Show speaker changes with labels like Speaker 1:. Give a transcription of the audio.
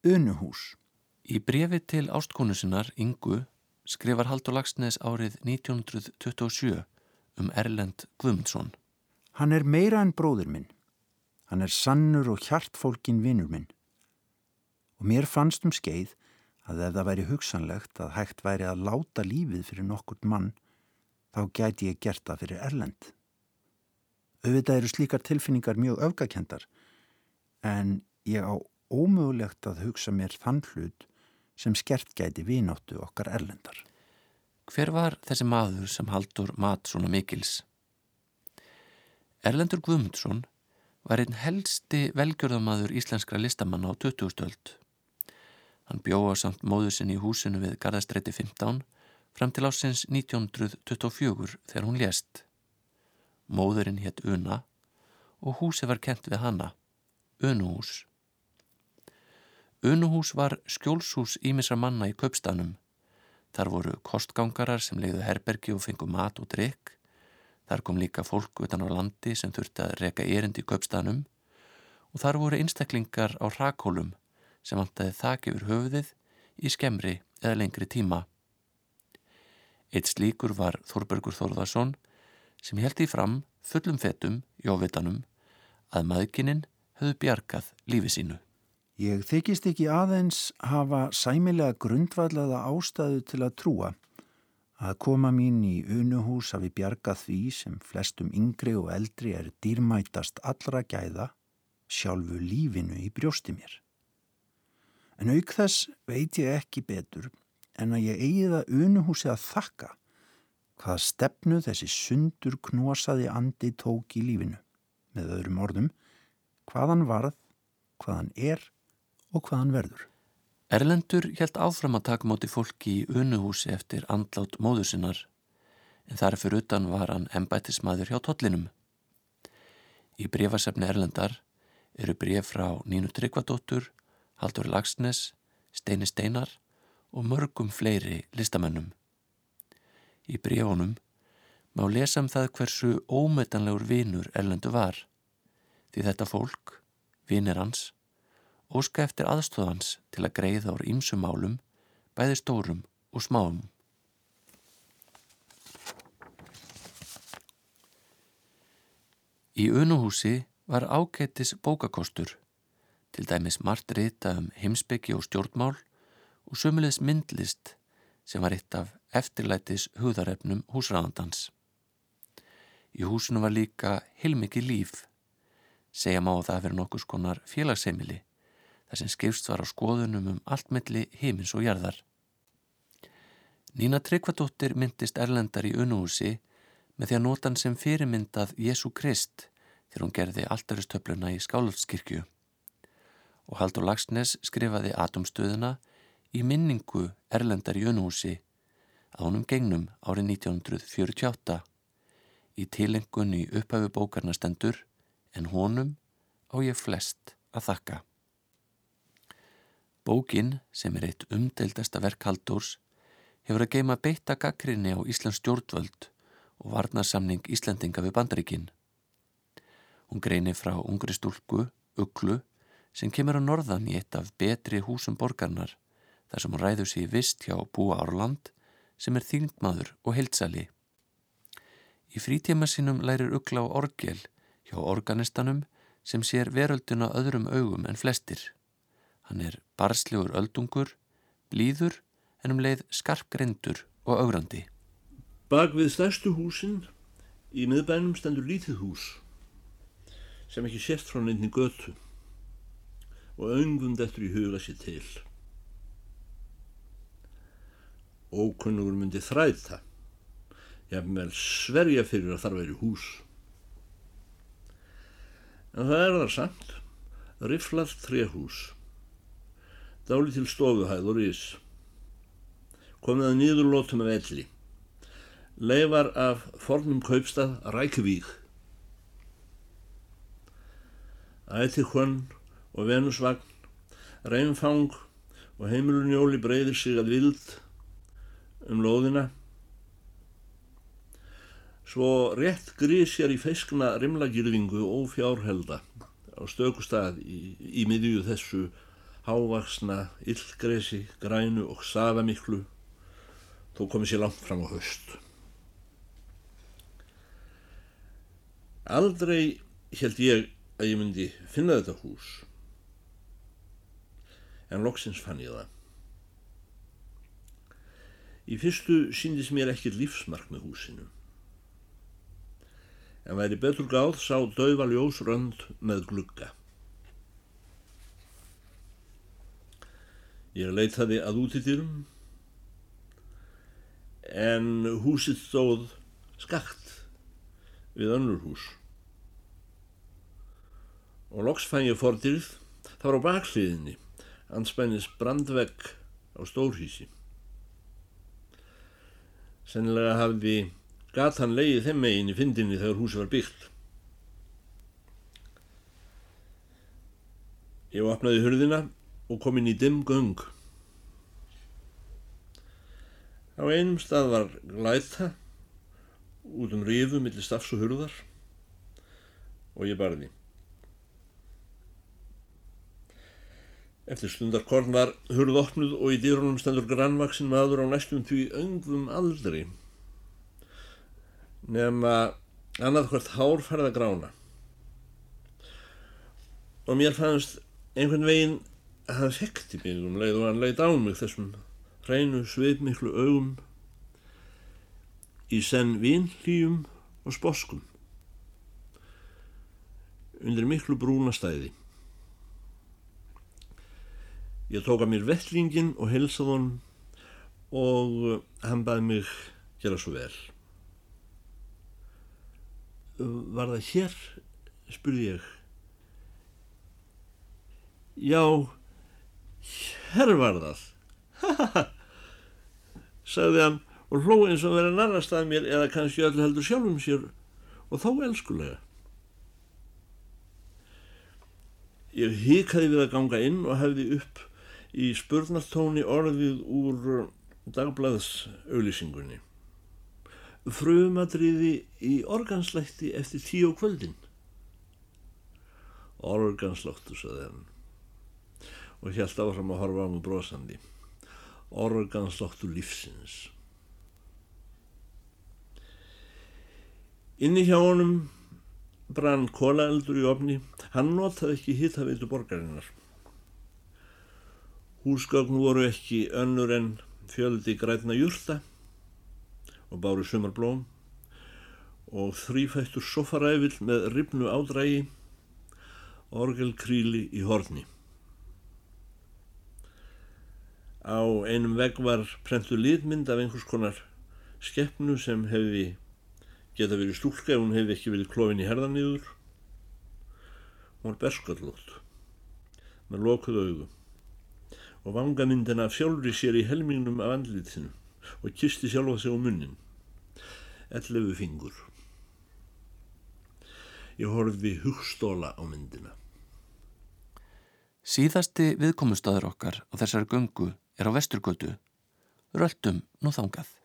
Speaker 1: Unuhús.
Speaker 2: Í brefi til ástkonu sinnar, Ingu, skrifar Haldur Lagsnes árið 1927 um Erlend Guðmundsson.
Speaker 1: Hann er meira en bróður minn. Hann er sannur og hjartfólkin vinnur minn. Og mér fannst um skeið að ef það væri hugsanlegt að hægt væri að láta lífið fyrir nokkurt mann, þá gæti ég gert það fyrir Erlend. Auðvitað eru slíkar tilfinningar mjög öfgakendar, en ég á ómögulegt að hugsa mér þann hlut sem skert gæti vinóttu okkar erlendar.
Speaker 2: Hver var þessi maður sem haldur mat svona mikils? Erlendur Guðmundsson var einn helsti velgjörðamaður íslenskra listamanna á 20. stöld. Hann bjóða samt móðu sinni í húsinu við Garðastræti 15 fram til ásins 1924 þegar hún lést. Móðurinn hétt Una og húsi var kent við hanna, Unuhús. Unuhús var skjólshús ímisra manna í kaupstanum. Þar voru kostgangarar sem leiðu herbergi og fengu mat og drikk. Þar kom líka fólk utan á landi sem þurfti að reka erind í kaupstanum og þar voru einstaklingar á rakhólum sem vantaði þak yfir höfuðið í skemri eða lengri tíma. Eitt slíkur var Þorbergur Þorðarsson sem held í fram fullum fetum, jóvitanum, að maðgininn höfðu bjargað lífi sínu.
Speaker 1: Ég þykist ekki aðeins hafa sæmilega grundvallaða ástæðu til að trúa að koma mín í unuhús hafi bjargað því sem flestum yngri og eldri er dýrmætast allra gæða sjálfu lífinu í brjósti mér. En auk þess veit ég ekki betur en að ég eigi það unuhúsi að þakka hvað stefnu þessi sundur knósaði andi tók í lífinu. Með öðrum orðum, hvaðan varð, hvaðan er og hvaðan verður.
Speaker 2: Erlendur helt áfram að taka móti fólki í unuhúsi eftir andlát móðusinnar en þar fyrir utan var hann embættismadur hjá tollinum. Í brefasefni Erlendar eru bref frá Nínu Tryggvadóttur, Haldur Lagsnes, Steini Steinar og mörgum fleiri listamennum. Í brefunum má lesa um það hversu ómetanlegur vinur Erlendu var því þetta fólk, vinir hans, óska eftir aðstóðans til að greiða úr ímsum málum, bæði stórum og smáum. Í unuhúsi var ágættis bókakostur, til dæmis margt rita um heimsbyggi og stjórnmál og sömulegis myndlist sem var eitt af eftirlætis húðarefnum húsræðandans. Í húsinu var líka heilmikið líf, segja má að það verið nokkus konar félagsheimili þar sem skipst var á skoðunum um allt melli heimins og jarðar. Nína Tryggvadóttir myndist Erlendar í unuhúsi með því að nota hann sem fyrirmyndað Jésu Krist þegar hún gerði alltaristöfluna í Skálaldskirkju. Og Haldur Lagsnes skrifaði atomstöðuna í minningu Erlendar í unuhúsi að honum gengnum árið 1948 í tilengun í upphæfu bókarnastendur en honum á ég flest að þakka. Bókin, sem er eitt umdeildasta verk Halldórs, hefur að geima beitta gaggrinni á Íslands stjórnvöld og varnarsamning Íslandinga við bandaríkinn. Hún greinir frá ungri stúlku, Uglu, sem kemur á norðan í eitt af betri húsum borgarnar, þar sem hún ræður sér vist hjá Búa Árland, sem er þýngmaður og heilsali. Í frítíma sínum lærir Ugla á orgel hjá organistanum sem sér verölduna öðrum augum en flestir. Hann er barslegur öldungur, blíður en um leið skarpgrendur og augrandi.
Speaker 3: Bak við stærstu húsin í miðbænum stendur lítið hús sem ekki sést frá nefni götu og öngvund eftir í huga sér til. Ókunnugur myndi þræða, jafnvel sverja fyrir að þar veri hús. En það er þar samt, riflað trehús dáli til stofuhæð og rís. Komið að nýður lótum af elli. Leifar af fornum kaupstað Rækvík. Æti hvönn og venusvagn, reynfang og heimilunjóli breyðir sig að vild um lóðina. Svo rétt grísjar í feiskna rimlagirðingu og fjárhelda á stökustað í, í miðju þessu hávaksna, illgresi, grænu og safamiklu, þó komið sér langt fram á höst. Aldrei held ég að ég myndi finna þetta hús, en loksins fann ég það. Í fyrstu síndis mér ekkert lífsmark með húsinu. En væri betur gáð sá dauða ljós rönd með glugga. Ég leitaði að útidýrum en húsið stóð skakt við önnur hús. Og loks fann ég fordýrð, það var á bakliðinni, anspænis brandvegg á stórhísi. Sennilega hafði gatan leiði þeim megin í fyndinni þegar húsi var byggt. Ég opnaði hurðina og kom inn í dimm göng. Á einum stað var glæta út um rifu millir stafs og hurðar og ég barði. Eftir stundarkorn var hurð opnuð og í dýrunum stendur grannvaksin maður á næstum því öngvum aldri nema annað hvert hár farða grána. Og mér fannst einhvern veginn það fekti mig um leið og hann leiði á mig þessum hreinu sveipmiklu augum í senn vinlýjum og sposkum undir miklu brúna stæði. Ég tók að mér vettlingin og helsað honum og hann baði mig gera svo vel. Var það hér? spurði ég. Já, hér var það. sagði hann og hlóði eins og verið narrast að mér eða kannski öllu heldur sjálfum sér og þá elskulega. Ég hikaði við að ganga inn og hefði upp í spurnartóni orðið úr dagblaðs auðlýsingunni. Frumadriði í organslætti eftir tíu kvöldin. Organsláttu, saði hann og held áfram að horfa á mig brosandi. Organsláttu lífsins. Inni hjá honum brann kólaeldur í ofni. Hann notaði ekki hittaveitu borgarinnar. Húsgögn voru ekki önnur en fjöldi grætna júrta og báru sumarblóm og þrýfættur sofaræfil með ribnu ádrægi, orgelkríli í horni. Á einum vegg var prentu litmynd af einhvers konar skeppnu sem hefði geta verið stúlka ef hún hefði ekki verið klófin í herðanýður. Hún var berskallótt með lokuð auðu og vangamyndina fjálri sér í helmingnum af andlitinu og kisti sjálfa sig á munnin. Ellefu fingur. Ég horfði hugstóla á myndina.
Speaker 2: Síðasti viðkomustadur okkar á þessari göngu er á vesturgötu. Röldum nú þangað.